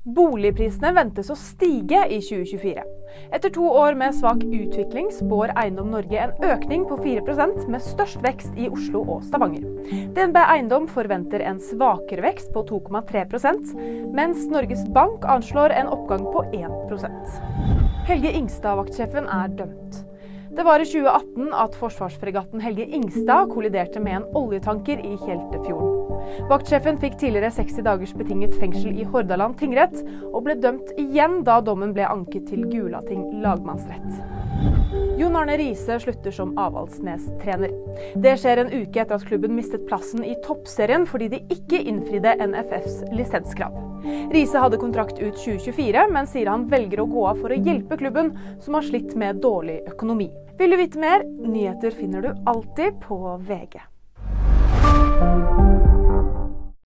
Boligprisene ventes å stige i 2024. Etter to år med svak utvikling spår Eiendom Norge en økning på 4% med størst vekst i Oslo og Stavanger. DNB Eiendom forventer en svakere vekst på 2,3% mens Norges Bank anslår en oppgang på 1% Helge Ingstad, vaktsjefen, er dømt. Det var i 2018 at forsvarsfregatten Helge Ingstad kolliderte med en oljetanker i Tjeltefjorden. Vaktsjefen fikk tidligere 60 dagers betinget fengsel i Hordaland tingrett, og ble dømt igjen da dommen ble anket til Gulating lagmannsrett. Jon Arne Riise slutter som Avaldsnes-trener. Det skjer en uke etter at klubben mistet plassen i toppserien fordi de ikke innfridde NFFs lisenskrav. Riise hadde kontrakt ut 2024, men sier han velger å gå av for å hjelpe klubben, som har slitt med dårlig økonomi. Vil du vite mer? Nyheter finner du alltid på VG.